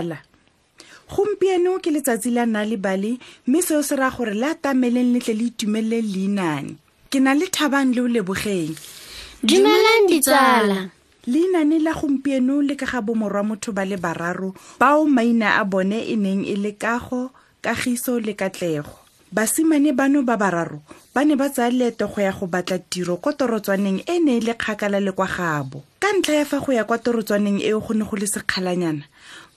ditsala gompieno ke letsatsi la nna le bale mme seo se raya gore le atameleng letle le itumeleleng leinane. Ke na le thabang le o lebogeng. Dumelang ditsala. leinane la gompieno le ka ga bomorwa motho ba le bararo bao maina a bone e neng e le kago kagiso le katlego. Basimane bano ba bararo ba ne ba tsaya leeto go ya go batla tiro kwa torotswaneng e ne e le kgakala le kwa gabo. Ka ntlha ya fa go ya kwa torotswaneng eo go ne go le sekgalanyana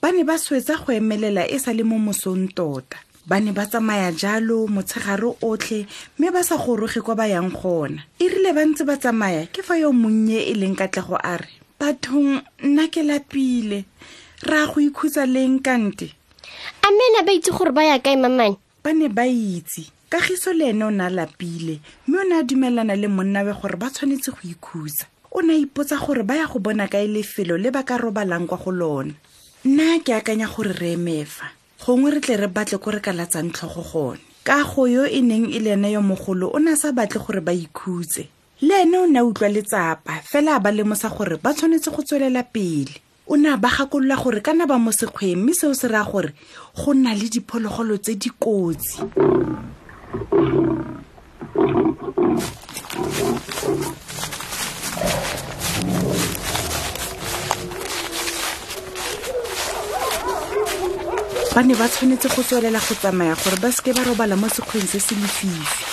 ba ne ba swetsa go emelela e sa le mo mosong tota. Ba ne ba tsamaya jalo motshegare otlhe mme ba sa goroge kwa ba yang gona. E rile ba ntse ba tsamaya ke fa yo monnye e leng katlego a re bathong nna ke lapile. Ra go ikhutsa leng kante a mena ba itse gore ba ya kae mamane? Ba ne ba itse. Kagiso le ene o ne a lapile mme o ne a dumelana le monnawe gore ba tshwanetse go ikhutsa. O ne a ipotsa gore ba ya go bona kae lefelo le ba ka robalang kwa go lona nna ke akanya gore re emefa. Gongwe re tle re batle ko re ka latsang tlhogo gone. Kago yo e neng e le ene yo mogolo o ne a sa batle gore ba ikhutse. Le ene o ne a utlwa letsapa fela a ba lemosa gore ba tshwanetse go tswelela pele. O ne a ba gakolola gore kana ba mo sekgweng mme seo se raya gore go nna le diphologolo tse dikotsi ba ne ba tshwanetse go tswelela go tsamaya gore ba seke ba robala mo sekgweng se se lefifi.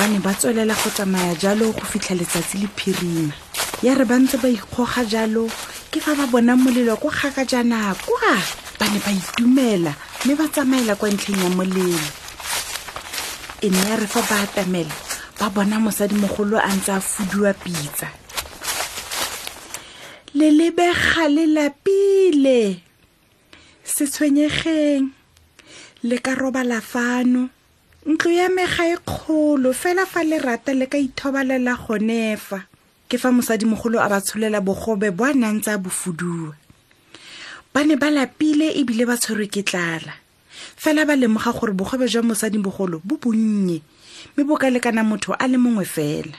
Ba ne ba tswelela go tsamaya jalo go fitlha letsatsi le phirima ya re ba ntse ba ikgoga jalo ke fa ba bona molelo ko kgaka jaana kwa ba ne ba itumela mme ba tsamaela kwa ntlheng ya molelo. E ne ya re fa ba atamela ba bona mosadimogolo a ntse a fudiwa pitsa. Le lebega le lapile se tshwenyegeng le ka robala fano. Ntlo ya mega e kgolo fela fa le rata le ka ithobalela gonefa ke fa mosadimogolo a ba tsholela bogobe bo a ne a ntse a bofuduwa. Ba ne ba lapile ebile ba tshwerwe ke tlala. Fela ba lemoga gore bogobe jwa mosadimogolo bo bonnye mme bo ka lekana motho a le mongwe fela.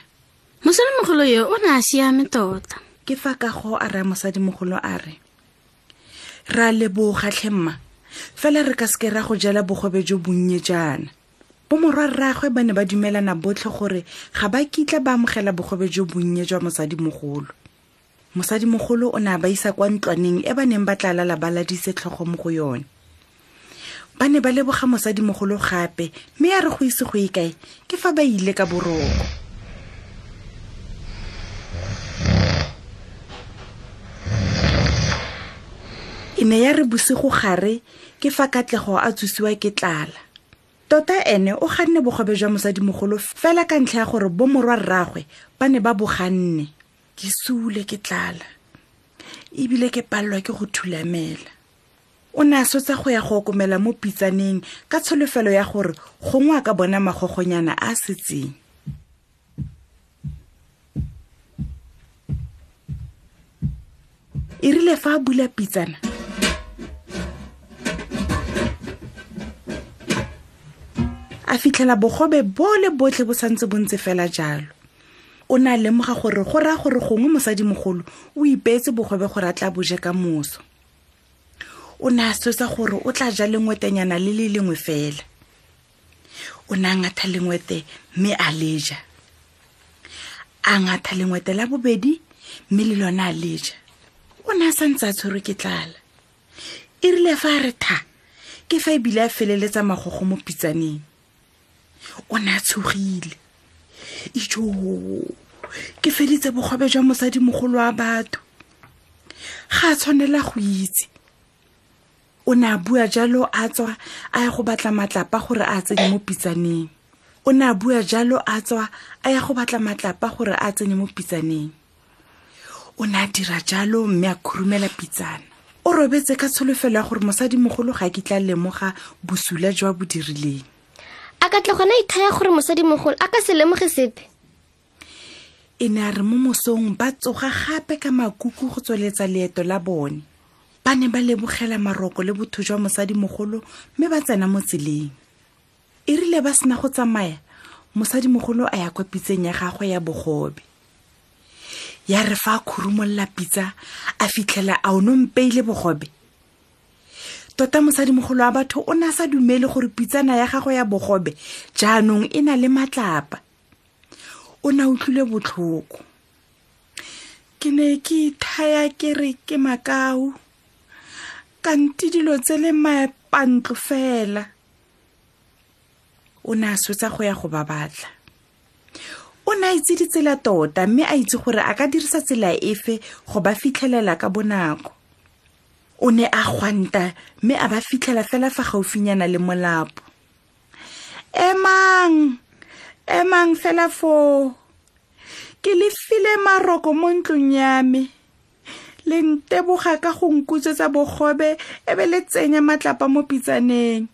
Mosadimogolo yo o ne a siame tota. Ke fa kago a raya mosadimogolo a re re a leboga tlhemma. Fela re ka seke ra go jela bogobe jo bonnye jaana. Bomorwa rraagwe ba ne ba dumelana botlhe gore ga ba kitla ba amogela bogobe jo bonnye jwa mosadimogolo. Mosadimogolo o ne a ba isa kwa ntlwaneng e ba neng ba tla lala ba laditse tlhogo mo go yone. Ba ne ba leboga mosadimogolo gape mme ya re go ise go ikae ke fa ba ile ka boroko ne ya re bosigo gare ke fa katlego a tsosiwa ke tlala. Tota ene o ganne bogobe jwa mosadimogolo fela ka ntlha ya gore bomorwa rraagwe ba ne ba boganne ke sule ke tlala. Ebile ke palelwa ke go thulamela. O ne a sotsa go ya go okomela mo pitsaneng ka tsholofelo ya gore gongwe a ka bona magogonyana a a setseng. E rile fa a bula pitsana a fitlhela bogobe bole botlhe bo santse bo ntse fela jalo. O ne a lemoga gore go raya gore gongwe mosadimogolo o ipeetse bogobe gore a tla boje ka moso. O ne a swetsa gore o tla ja lengwetenyana le le lengwe fela. O ne a ngatha lengwete mme a le ja. A ngatha lengwete la bobedi mme le lone a le ja. O ne a santse a tshwerwe ke tlala. E rile fa a re tha ke fa ebile a feleletsa magogo mo pitsaneng o ne a tshogile. Ijo ke feditse bogobe jwa mosadimogolo wa batho. Ga a tshwanela go itse. O ne a bua jalo a tswa a ya go batla matlapa gore a tsenye mo pitsaneng. O ne a bua jalo a tswa a ya go batla matlapa gore a tsenye mo pitsaneng. O ne a dira jalo mme a khurumela pitsana. O robetse ka tsholofelo ya gore mosadimogolo ga kitla lemoga bosula jwa bo dirileng a ka tla gona ithaya gore mosadimogolo a ka se lemoge sepe? E ne a re mo mosong ba tsoga gape ka makuku go tsweletsa leeto la bone. Ba ne ba lebogela maroko le botho jwa mosadimogolo mme ba tsena mo tseleng. E rile ba sena go tsamaya. Mosadimogolo a ya kwa pitseng ya gagwe ya bogobe. Ya re fa a khurumolola pitsa a fitlhela a o nompeile bogobe tota mosadimogolo wa batho o ne a sa dumele gore pitsana ya gago ya bogobe jaanong e na le matlapa. O ne a utlwile botlhoko. Ke ne ke ithaya ke re ke makau. Kante dilo tse le mapantlo fela. O ne a swetsa go ya go ba batla. O ne a itse ditsela tota mme a itse gore a ka dirisa tsela efe go ba fitlhelela ka bonako o ne a gwanta mme a ba fitlhela fela fa gaufinyana le molapo. Emang emang fela foo? Ke lefile maroko mo ntlong ya me. Le nteboga ka go nkutswetsa bogobe e be le tsenya matlapa mo pitsaneng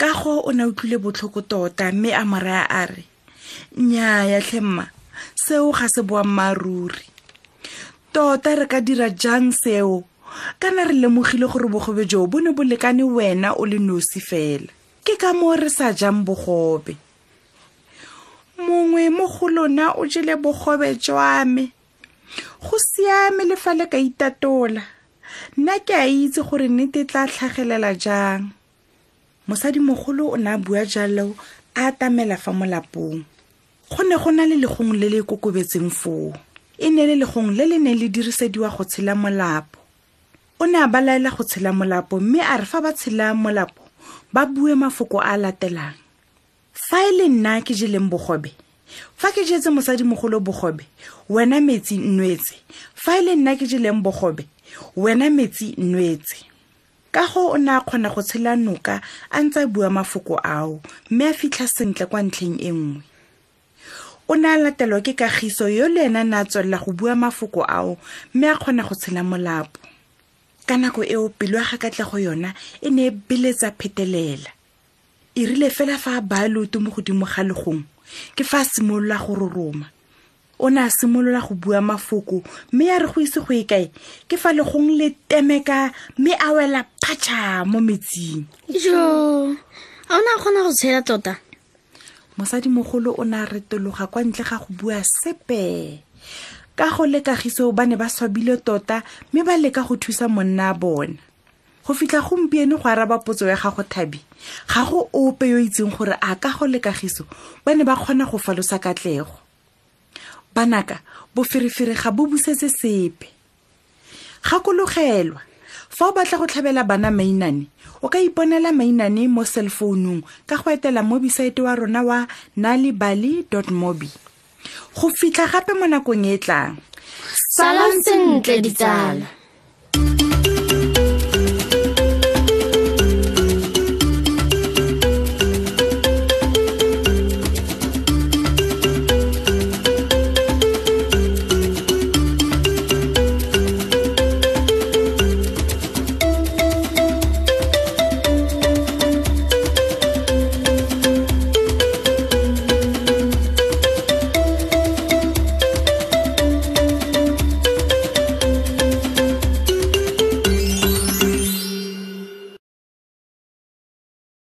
ka go o ne a utlwile botlhoko tota mme a moraya a re nnyaya tlhemma seo ga se boammaaruri tota re ka dira jang seo? Kana re lemogile gore bogobe joo bo ne bo lekane wena o le nosi fela? Ke ka moo re sa jang bogobe. Mongwe mo go lona o jele bogobe jwa me. Go siame le fa le ka itatola. Nna ke a itse gore nnete tla tlhagelela jang. Mosadimogolo o ne a bua jalo a atamela fa molapong go ne go na le legong le le kokobetseng foo e ne le legong le le neng le dirisediwa go tshela molapo. O ne a balaela go tshela molapo mme a re fa ba tshela molapo ba bue mafoko a a latelang. Fa e le nna ke jeleng bogobe fa ke jetse mosadimogolo bogobe wena metsi nnwetse fa e le nna ke jeleng bogobe wena metsi nnwetse ka go o ne a kgona go tshela noka a ntse a bua mafoko ao mme a fitlha sentle kwa ntlheng e nngwe o ne a latelwa ke kagiso yo le ena ne a tswelela go bua mafoko ao mme a kgona go tshela molapo. Ka nako eo pelo ya ga katlego yona e ne e beletsa phetelela. E rile fela fa a baya leoto mo godimo ga legong. Ke fa a simolola go roroma. O ne a simolola go bua mafoko mme ya re go ise go e kae? Ke fa legong le temeka mme a wela phatšha mo metsing. Jo a o ne a kgona go tshela tota mosadimogolo o ne a retologa kwa ntle ga go bua sepe. Ka go le kagiso ba ne ba swabile tota mme ba leka go thusa monna a bona. Go fitlha gompieno go araba potso ya gago thabi. Ga go ope yo itseng gore a ka go le kagiso ba ne ba kgona go falosa katlego. Banaka boferefere ga bo busetse sepe. Gakologelwa fa o batla go tlhabela bana mainane o ka iponela mainane mo cellfounung ka go etela mo bisaete wa rona wa nalibali mobi. Go fitlha gape mo nakong e e tlang. Salang sentle ditsala